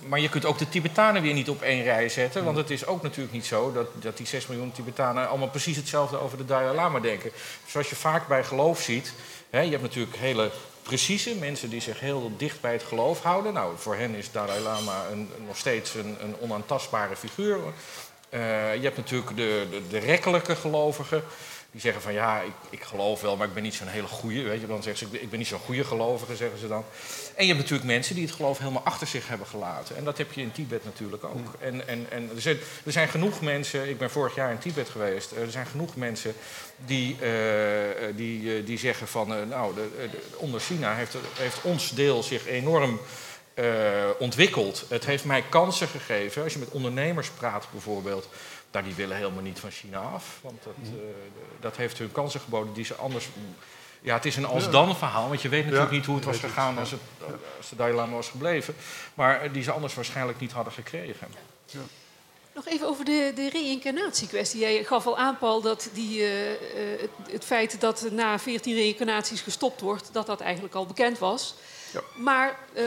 D: Maar je kunt ook de Tibetanen weer niet op één rij zetten. Want het is ook natuurlijk niet zo dat, dat die 6 miljoen Tibetanen allemaal precies hetzelfde over de Dalai Lama denken. Zoals je vaak bij geloof ziet, je hebt natuurlijk hele precieze mensen die zich heel dicht bij het geloof houden. Nou, voor hen is Dalai Lama een, nog steeds een, een onaantastbare figuur. Uh, je hebt natuurlijk de, de, de rekkelijke gelovigen. Die zeggen van ja, ik, ik geloof wel, maar ik ben niet zo'n hele goede. Weet je, dan zeggen ze, ik ben niet zo'n goede gelovige, zeggen ze dan. En je hebt natuurlijk mensen die het geloof helemaal achter zich hebben gelaten. En dat heb je in Tibet natuurlijk ook. En, en, en er, zijn, er zijn genoeg mensen, ik ben vorig jaar in Tibet geweest, er zijn genoeg mensen die, uh, die, die zeggen van, uh, nou, de, de, onder China heeft, heeft ons deel zich enorm uh, ontwikkeld. Het heeft mij kansen gegeven. Als je met ondernemers praat bijvoorbeeld, nou, die willen helemaal niet van China af. Want dat, uh, dat heeft hun kansen geboden die ze anders. Ja, het is een als-dan verhaal, want je weet natuurlijk ja, niet hoe het was gegaan als, het, als de Dalai Lama was gebleven. Maar die ze anders waarschijnlijk niet hadden gekregen. Ja.
A: Nog even over de, de reïncarnatie-kwestie. Jij gaf al aan, Paul, dat die, uh, het, het, feit dat na 14 reïncarnaties gestopt wordt, dat dat eigenlijk al bekend was. Ja. Maar uh,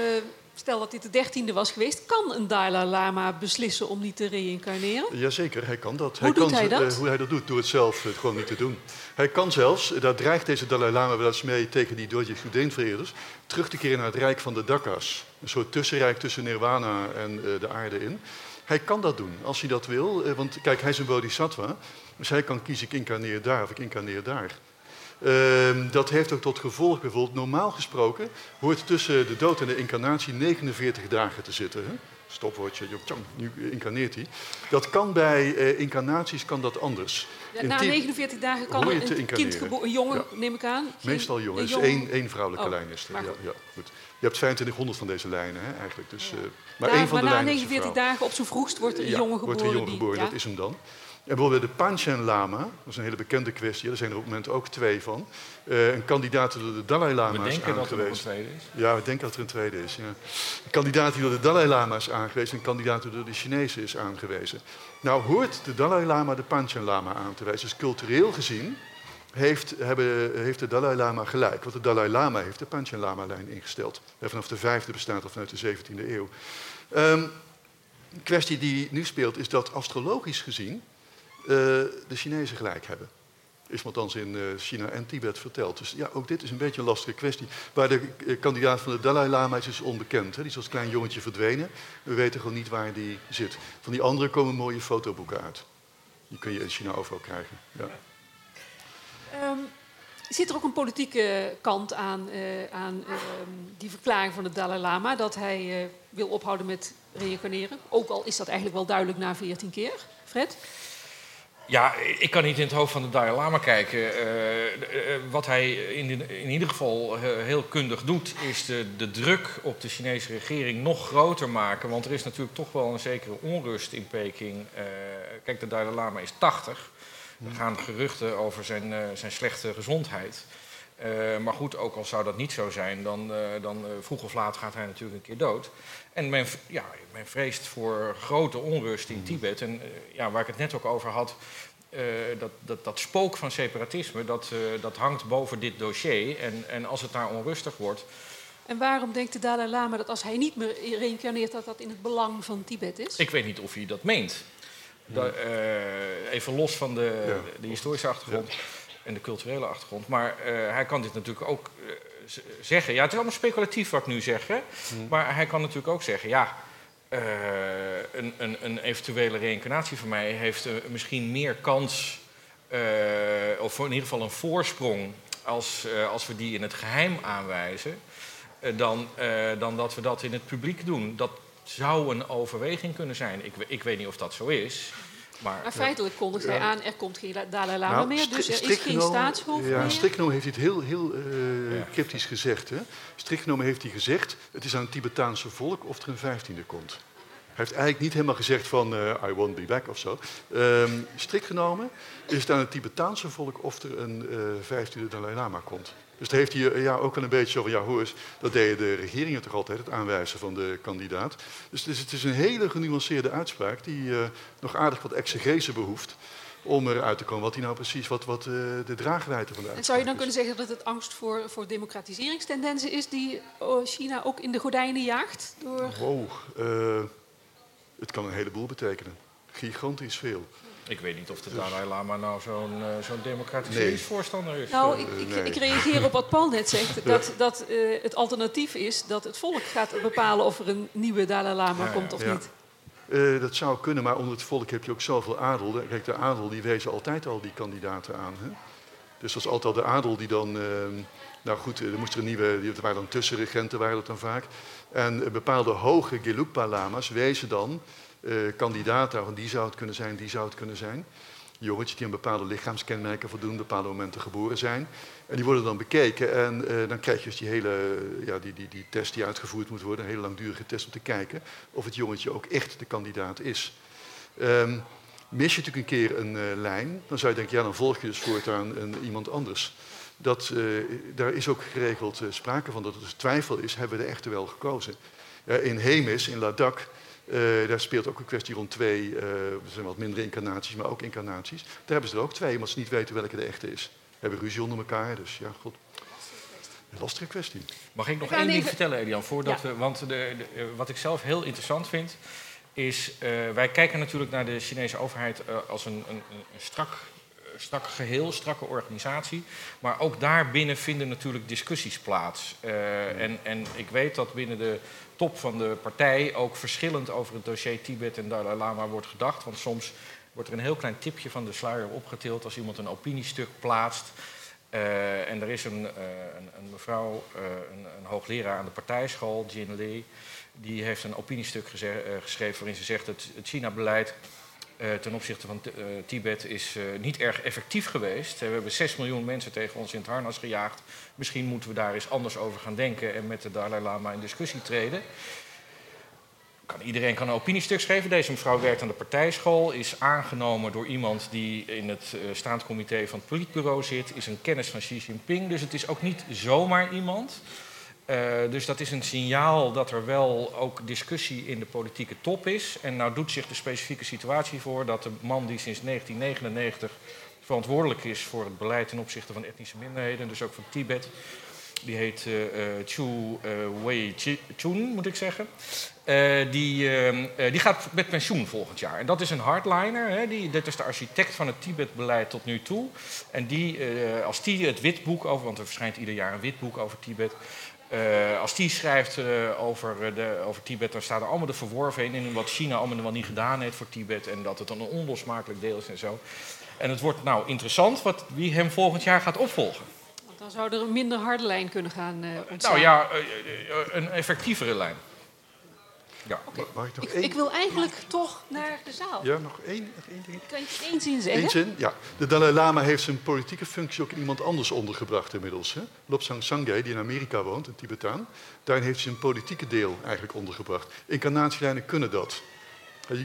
A: stel dat dit de dertiende was geweest, kan een Dalai Lama beslissen om niet te reïncarneren?
C: Jazeker, hij kan dat.
A: Hoe
C: hij
A: doet
C: kan,
A: hij dat?
C: Uh, hoe hij dat doet, door het zelf uh, gewoon niet te doen. Hij kan zelfs, daar dreigt deze Dalai Lama wel eens mee tegen die Dorje Goedeen-vereerders, terug te keren naar het rijk van de Dakkas. Een soort tussenrijk tussen Nirvana en uh, de aarde in. Hij kan dat doen, als hij dat wil. want kijk, hij is een bodhisattva. Dus hij kan kiezen, ik incarneer daar of ik incarneer daar. Uh, dat heeft ook tot gevolg bijvoorbeeld, normaal gesproken, hoort tussen de dood en de incarnatie 49 dagen te zitten. Hè? Stopwoordje, nu incarneert hij. Dat kan bij uh, incarnaties kan dat anders.
A: Ja, na 49 dagen kan een kind geboren, een jongen, ja. neem ik aan.
C: Meestal jongen, dus één, één vrouwelijke oh, lijn is er. Ja, ja, goed. Je hebt 2500 van deze lijnen hè, eigenlijk. Dus, uh, maar één van
A: maar
C: de
A: na
C: lijnen
A: 49 dagen op zijn vroegst wordt er een jongen geboren.
C: Wordt een jongen
A: die,
C: geboren, dat is hem dan. En bijvoorbeeld de Panchen Lama, dat is een hele bekende kwestie, er zijn er op het moment ook twee van. Uh, een kandidaat die door de Dalai Lama is aangewezen.
D: Dat er een tweede is.
C: Ja, we denken dat er een tweede is. Ja. Een kandidaat die door de Dalai Lama is aangewezen en een kandidaat die door de Chinezen is aangewezen. Nou hoort de Dalai Lama de Panchen Lama aan te wijzen. Dus cultureel gezien heeft, hebben, heeft de Dalai Lama gelijk. Want de Dalai Lama heeft de Panchen Lama-lijn ingesteld. Vanaf de vijfde bestaat of vanuit de 17e eeuw. Um, een kwestie die nu speelt is dat astrologisch gezien de Chinezen gelijk hebben. Is althans in uh, China en Tibet verteld. Dus ja, ook dit is een beetje een lastige kwestie. Waar de uh, kandidaat van de Dalai Lama is, is onbekend. Hè. Die is als klein jongetje verdwenen. We weten gewoon niet waar die zit. Van die andere komen mooie fotoboeken uit. Die kun je in China overal krijgen. Ja.
A: Um, zit er ook een politieke kant aan, aan uh, die verklaring van de Dalai Lama... dat hij wil ophouden met reïncarneren? Ook al is dat eigenlijk wel duidelijk na 14 keer. Fred?
D: Ja, ik kan niet in het hoofd van de Dalai Lama kijken. Uh, wat hij in, in ieder geval uh, heel kundig doet, is de, de, druk op de Chinese regering nog groter maken. Want er is natuurlijk toch wel een zekere onrust in Peking. Kijk, de Dalai Lama is 80. Er gaan geruchten over zijn, zijn slechte gezondheid. Maar goed, ook al zou dat niet zo zijn, dan, uh, dan vroeg of laat gaat hij natuurlijk een keer dood. En men, ja, men vreest voor grote onrust in Tibet. En ja, waar ik het net ook over had, dat, dat, dat spook van separatisme, dat, dat hangt boven dit dossier. En, en als het daar onrustig wordt.
A: En waarom denkt de Dalai Lama dat als hij niet meer reïncarneert, dat dat in het belang van Tibet is?
D: Ik weet niet of hij dat meent. Da, even los van de, ja. de historische achtergrond. Ja en de culturele achtergrond. Maar uh, hij kan dit natuurlijk ook uh, zeggen. Ja, het is allemaal speculatief wat ik nu zeg. Hè? Mm. Maar hij kan natuurlijk ook zeggen: ja, uh, een, een, een, eventuele reïncarnatie van mij heeft misschien meer kans, of in ieder geval een voorsprong, als, als we die in het geheim aanwijzen, dan, dan dat we dat in het publiek doen. Dat zou een overweging kunnen zijn. Ik, ik weet niet of dat zo is. Maar,
A: maar feitelijk kondigt hij aan, er komt geen Dalai Lama nou, meer, dus er is geen staatshoofd
C: ja,
A: meer.
C: Strikt genomen heeft hij het heel, heel uh, cryptisch gezegd. Hè? Strikt genomen heeft hij gezegd, het is aan het Tibetaanse volk of er een vijftiende komt. Hij heeft eigenlijk niet helemaal gezegd van uh, I won't be back of zo. Um, strikt genomen is het aan het Tibetaanse volk of er een uh, vijftiende Dalai Lama komt. Dus daar heeft hij ja, ook wel een beetje van, ja hoor eens, dat deden de regeringen toch altijd, het aanwijzen van de kandidaat. Dus het is, het is een hele genuanceerde uitspraak die uh, nog aardig wat exegese behoeft om eruit te komen wat hij nou precies, wat, wat uh, de draagwijdte van de
A: En zou je dan kunnen zeggen dat het angst voor, voor democratiseringstendensen is die China ook in de gordijnen jaagt? Door...
C: Wow, uh, het kan een heleboel betekenen. Gigantisch veel.
D: Ik weet niet of de Dalai Lama nou zo'n uh, zo'n democratiseringsvoorstander is.
A: Nou, ik, ik, nee. ik, reageer op wat Paul net zegt. <laughs> Dat, dat uh, het alternatief is dat het volk gaat bepalen of er een nieuwe Dalai Lama ja, komt of ja. niet.
C: Uh, dat zou kunnen, maar onder het volk heb je ook zoveel adel. Kijk, de adel die wezen altijd al die kandidaten aan. Hè? Dus dat is altijd al de adel die dan... nou goed, er moesten er nieuwe... Er waren dan tussenregenten, waren dat dan vaak. En bepaalde hoge Gelugpa-lama's wezen dan uh, kandidaten, van die zou het kunnen zijn, die zou het kunnen zijn. Jongetjes die aan bepaalde lichaamskenmerken voldoen, bepaalde momenten geboren zijn. En die worden dan bekeken en dan krijg je dus die hele ja, die, die, die test die uitgevoerd moet worden, een hele langdurige test om te kijken of het jongetje ook echt de kandidaat is. Um, mis je natuurlijk een keer een uh, lijn, dan zou je denken, ja dan volg je dus voortaan een, iemand anders. Dat, uh, daar is ook geregeld sprake van dat er dus twijfel is, hebben we de echte wel gekozen. in Hemis, in Ladakh, daar speelt ook een kwestie rond twee, er zijn wat minder incarnaties, maar ook incarnaties. Daar hebben ze er ook twee, omdat ze niet weten welke de echte is. Hebben ruzie onder elkaar, dus ja, god. Een lastige kwestie.
D: Mag ik nog één ding vertellen, Elian? Voordat we, want de, de, wat ik zelf heel interessant vind, is... Uh, wij kijken natuurlijk naar de Chinese overheid uh, als een, een, een strak, strak geheel, strakke organisatie. Maar ook daarbinnen vinden natuurlijk discussies plaats. En, en ik weet dat binnen de top van de partij ook verschillend over het dossier Tibet en Dalai Lama wordt gedacht. Want soms wordt er een heel klein tipje van de sluier opgetild als iemand een opiniestuk plaatst. En er is een, een, mevrouw, een, een, hoogleraar aan de partijschool, Jin Lee, die heeft een opiniestuk geschreven waarin ze zegt dat het China-beleid ten opzichte van Tibet is niet erg effectief geweest. We hebben 6 miljoen mensen tegen ons in het harnas gejaagd. Misschien moeten we daar eens anders over gaan denken en met de Dalai Lama in discussie treden kan, iedereen kan een opiniestuk schrijven. Deze mevrouw werkt aan de partijschool, is aangenomen door iemand die in het uh, staand comité van het politbureau zit, is een kennis van Xi Jinping. Dus het is ook niet zomaar iemand. Uh, dus dat is een signaal dat er wel ook discussie in de politieke top is. En nou doet zich de specifieke situatie voor dat de man die sinds 1999 verantwoordelijk is voor het beleid ten opzichte van etnische minderheden, dus ook van Tibet, die heet uh, Chu uh, Wei-chun, moet ik zeggen. Die, die gaat met pensioen volgend jaar. En dat is een hardliner. Hè, die, is de architect van het Tibet-beleid tot nu toe. En die, als die het witboek over... want er verschijnt ieder jaar een witboek over Tibet... als die schrijft over, de, over Tibet, dan staat er allemaal de verworven in... wat China allemaal wel niet gedaan heeft voor Tibet... en dat het een onlosmakelijk deel is en zo. En het wordt nou interessant wat, wie hem volgend jaar gaat opvolgen.
A: Dan zou er een minder harde lijn kunnen gaan uh, ontstaan.
D: Nou ja, een effectievere lijn.
A: Ja. Okay. Ik, ik, ik, wil eigenlijk toch naar de zaal.
C: Ja, nog één, nog één ding.
A: Kan je één zin zeggen?
C: Eén zin, ja. De Dalai Lama heeft zijn politieke functie ook in iemand anders ondergebracht inmiddels. Hè? Lobsang Sangay, die in Amerika woont, een Tibetaan. Daarin heeft hij zijn politieke deel eigenlijk ondergebracht. Incarnatielijnen kunnen dat.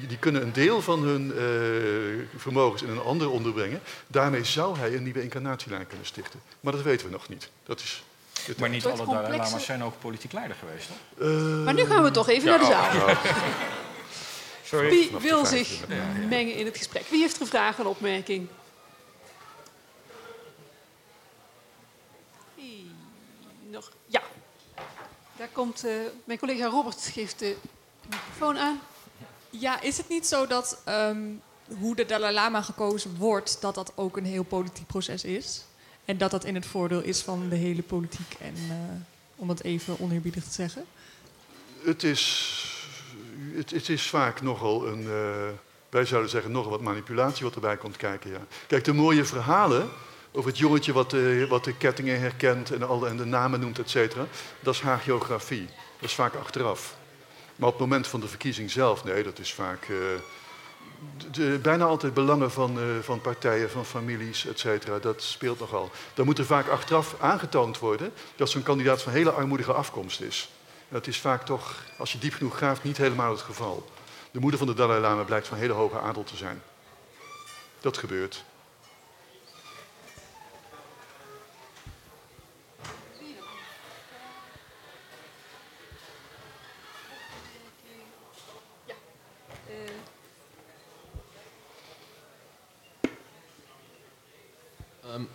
C: Die kunnen een deel van hun uh, vermogens in een ander onderbrengen. Daarmee zou hij een nieuwe incarnatielijn kunnen stichten. Maar dat weten we nog niet. Dat is
D: maar niet alle Dalai Lama's zijn ook politiek leider geweest, toch?
A: Uh, maar nu gaan we toch even ja, naar de zaal. Oh, <laughs> Sorry. Wie wil zich mengen in het gesprek? Wie heeft gevraagd een opmerking? Nog, ja. Daar komt uh, mijn collega Robert geeft de microfoon aan.
E: Ja, is het niet zo dat um, hoe de Dalai Lama gekozen wordt, dat dat ook een heel politiek proces is? En dat dat in het voordeel is van de hele politiek en uh, om het even oneerbiedig te zeggen?
C: Het is, het, het is vaak nogal een, uh, wij zouden zeggen, nogal wat manipulatie wat erbij komt kijken. Ja. Kijk, de mooie verhalen over het jongetje wat de, wat de kettingen herkent en, al, en de namen noemt, et cetera, dat is hagiografie. Dat is vaak achteraf. Maar op het moment van de verkiezing zelf, nee, dat is vaak de, bijna altijd belangen van, uh, van partijen, van families, et cetera. Dat speelt nogal. Dan moet er vaak achteraf aangetoond worden dat zo'n kandidaat van hele armoedige afkomst is. Dat is vaak toch, als je diep genoeg graaft, niet helemaal het geval. De moeder van de Dalai Lama blijkt van hele hoge adel te zijn. Dat gebeurt.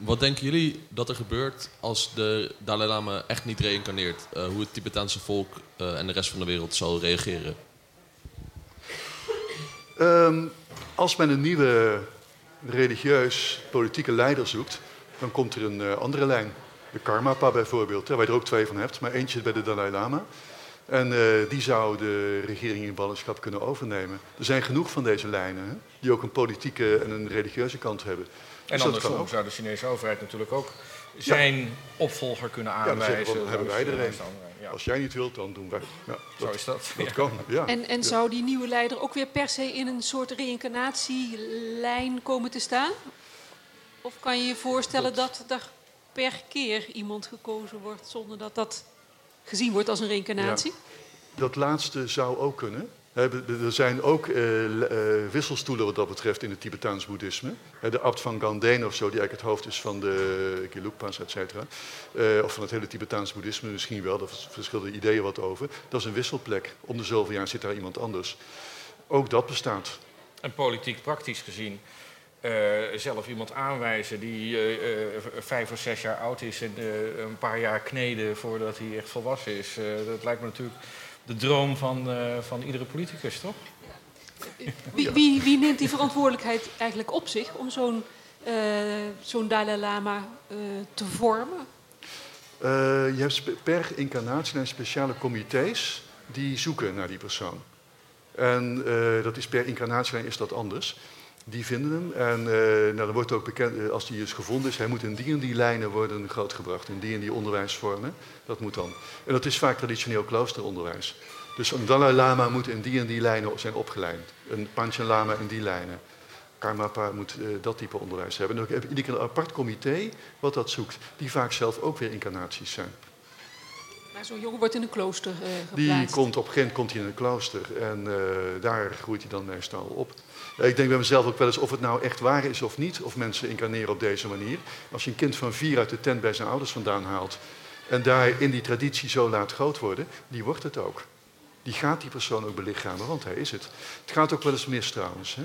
F: Wat denken jullie dat er gebeurt als de Dalai Lama echt niet reïncarneert? Uh, hoe het Tibetaanse volk uh, en de rest van de wereld zal reageren?
C: Um, als men een nieuwe religieus politieke leider zoekt, dan komt er een uh, andere lijn. De Karmapa bijvoorbeeld, waar je er ook twee van hebt, maar eentje bij de Dalai Lama. En die zou de regering in ballingschap kunnen overnemen. Er zijn genoeg van deze lijnen, hè, die ook een politieke en een religieuze kant hebben.
D: En dus andersom zou de Chinese overheid natuurlijk ook zijn opvolger kunnen aanwijzen. Ja,
C: dan, hebben wij er een. Als jij niet wilt, dan doen wij.
D: Ja, Zo is dat.
C: Dat kan, ja.
A: En, en zou die nieuwe leider ook weer per se in een soort reïncarnatielijn komen te staan? Of kan je je voorstellen dat, dat er per keer iemand gekozen wordt zonder dat dat gezien wordt als een reïncarnatie?
C: Dat laatste zou ook kunnen. Er zijn ook uh, uh, wisselstoelen wat dat betreft in het Tibetaans boeddhisme. De abt van Ganden of zo, die eigenlijk het hoofd is van de Gelugpas, et cetera. Uh, of van het hele Tibetaans boeddhisme misschien wel, daar verschillende ideeën wat over. Dat is een wisselplek. Om de zoveel jaar zit daar iemand anders. Ook dat bestaat.
D: En politiek praktisch gezien zelf iemand aanwijzen die vijf of zes jaar oud is en een paar jaar kneden voordat hij echt volwassen is. dat lijkt me natuurlijk de droom van, van iedere politicus, toch?
A: Wie, wie, wie, neemt die verantwoordelijkheid eigenlijk op zich om zo'n zo'n Dalai Lama te vormen?
C: je hebt per incarnatie en speciale comité's die zoeken naar die persoon. En dat is per incarnatie is dat anders die vinden hem. En uh, nou, dan wordt ook bekend, uh, als die is gevonden is, hij moet in die en die lijnen worden grootgebracht, in die en die onderwijsvormen. Dat moet dan. En dat is vaak traditioneel kloosteronderwijs. Dus een Dalai Lama moet in die en die lijnen zijn opgeleid. Een Panchen Lama in die lijnen. Karmapa moet uh, dat type onderwijs hebben. En dan heb je iedere keer een apart comité wat dat zoekt, die vaak zelf ook weer incarnaties zijn.
A: Maar zo'n jongen wordt in een klooster geplaatst?
C: Die komt op moment komt hij in een klooster en daar groeit hij dan meestal op. Ik denk bij mezelf ook wel eens of het nou echt waar is of niet, of mensen incarneren op deze manier. Als je een kind van vier uit de tent bij zijn ouders vandaan haalt en daar in die traditie zo laat groot worden, die wordt het ook. Die gaat die persoon ook belichamen, want hij is het. Het gaat ook wel eens mis trouwens. Hè.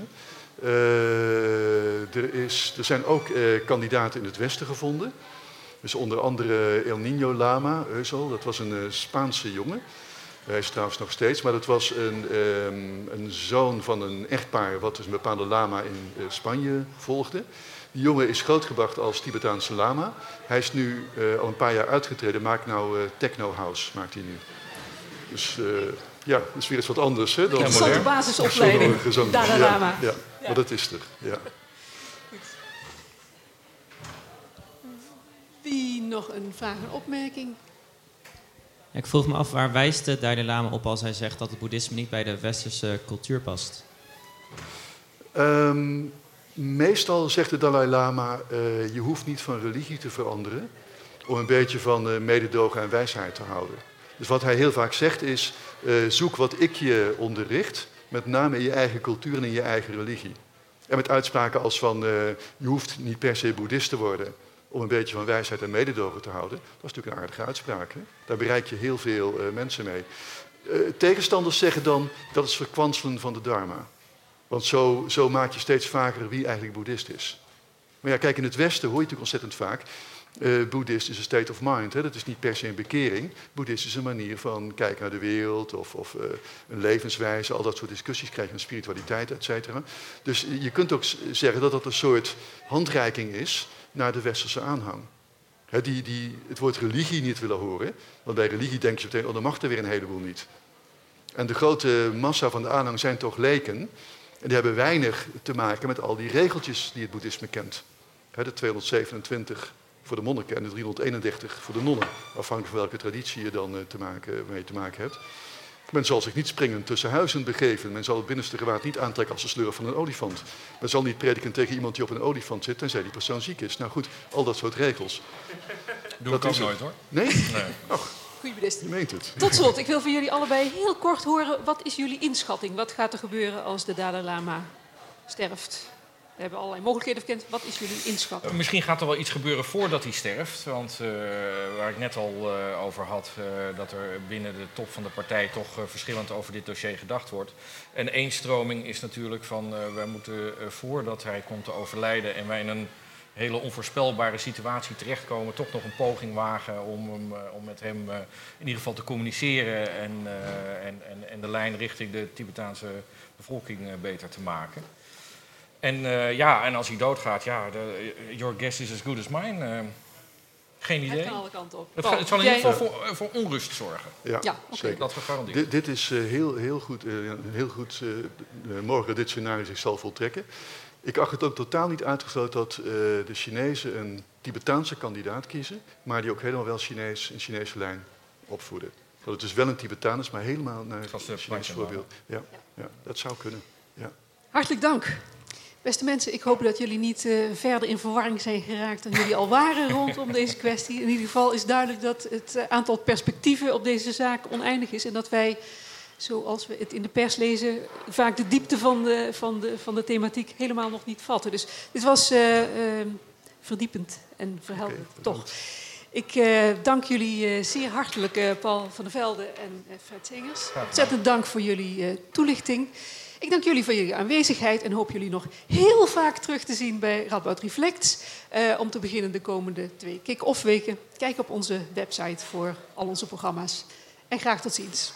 C: Uh, er, is, er zijn ook uh, kandidaten in het Westen gevonden. Dus onder andere El Niño Lama, Eusel, dat was een Spaanse jongen. Hij is trouwens nog steeds, maar dat was een, um, een zoon van een echtpaar wat dus een bepaalde lama in uh, Spanje volgde. Die jongen is grootgebracht als Tibetaanse lama. Hij is nu uh, al een paar jaar uitgetreden, maakt nou uh, techno house, maakt hij nu. Dus ja, dat is weer eens wat anders. Hè,
A: dan basisopleiding, Dalai Lama.
C: Ja, ja, ja, maar dat is er, ja.
A: Wie nog een vraag en opmerking?
G: Ik vroeg me af, waar wijst de Dalai Lama op als hij zegt dat het boeddhisme niet bij de westerse cultuur past?
C: Um, meestal zegt de Dalai Lama, uh, je hoeft niet van religie te veranderen om een beetje van uh, mededogen en wijsheid te houden. Dus wat hij heel vaak zegt is, uh, zoek wat ik je onderricht, met name in je eigen cultuur en in je eigen religie. En met uitspraken als van, je hoeft niet per se boeddhist te worden om een beetje van wijsheid en mededogen te houden. Dat is natuurlijk een aardige uitspraak. Hè? Daar bereik je heel veel uh, mensen mee. Uh, tegenstanders zeggen dan dat is verkwanselen van de dharma. Want zo, zo maak je steeds vaker wie eigenlijk boeddhist is. Maar ja, kijk, in het Westen hoor je natuurlijk ontzettend vaak... Uh, boeddhist is een state of mind. Hè? Dat is niet per se een bekering. Boeddhist is een manier van kijken naar de wereld of, of een levenswijze. Al dat soort discussies krijgen, een spiritualiteit, et cetera. Dus je kunt ook zeggen dat dat een soort handreiking is naar de westerse aanhang. Die, die het woord religie niet willen horen. Want bij religie denk je meteen, oh, dan mag er weer een heleboel niet. En de grote massa van de aanhang zijn toch leken. En die hebben weinig te maken met al die regeltjes die het boeddhisme kent. De 227 voor de monniken en de 331 voor de nonnen. Afhankelijk van welke traditie je dan uh, te maken, mee te maken hebt. Men zal zich niet springend tussen huizen begeven. Men zal het binnenste gewaad niet aantrekken als de sleur van een olifant. Men zal niet prediken tegen iemand die op een olifant zit, tenzij die persoon ziek is. Nou goed, al dat soort regels.
D: Doe dat ik ook nooit hoor.
C: Nee? Nee.
A: Och.
C: Je meent het.
A: Tot slot, ik wil van jullie allebei heel kort horen. Wat is jullie inschatting? Wat gaat er gebeuren als de Dalai Lama sterft? We hebben allerlei mogelijkheden bekend. Wat is jullie inschatting?
D: Uh, misschien gaat er wel iets gebeuren voordat hij sterft. Want uh, waar ik net al uh, over had, dat er binnen de top van de partij toch verschillend over dit dossier gedacht wordt. En één stroming is natuurlijk van wij moeten voordat hij komt te overlijden en wij in een hele onvoorspelbare situatie terechtkomen, toch nog een poging wagen om, om met hem in ieder geval te communiceren en, en, en, en de lijn richting de Tibetaanse bevolking beter te maken. En uh, ja, en als hij doodgaat, ja, de, your guess is as good as mine. Uh, geen idee.
A: Het kan alle kanten op.
D: Het, Paul, het zal in ieder geval voor, voor, onrust zorgen.
C: Ja, ja
D: zeker. Dat gegarandeerd.
C: Dit, dit is uh, heel, heel goed. heel goed morgen dit scenario zich zal voltrekken. Ik acht het ook totaal niet uitgesloten dat de Chinezen een Tibetaanse kandidaat kiezen, maar die ook helemaal wel Chinees, een Chinese lijn opvoeden. Dat het dus wel een Tibetaan is, maar helemaal naar het Chinese voorbeeld. Ja, ja, dat zou kunnen. Ja.
A: Hartelijk dank. Beste mensen, ik hoop dat jullie niet uh, verder in verwarring zijn geraakt dan jullie al waren <laughs> rondom deze kwestie. In ieder geval is duidelijk dat het aantal perspectieven op deze zaak oneindig is en dat wij zoals we het in de pers lezen, vaak de diepte van de, van de, van de thematiek helemaal nog niet vatten. Dus dit was uh, uh, verdiepend en verhelderend, okay, toch. Ik dank jullie zeer hartelijk, Paul van der Velde en Fred Singers. Ontzettend dank voor jullie toelichting. Ik dank jullie voor jullie aanwezigheid en hoop jullie nog heel vaak terug te zien bij Radboud Reflects. Uh, om te beginnen de komende twee kick-off weken. Kijk op onze website voor al onze programma's. En graag tot ziens.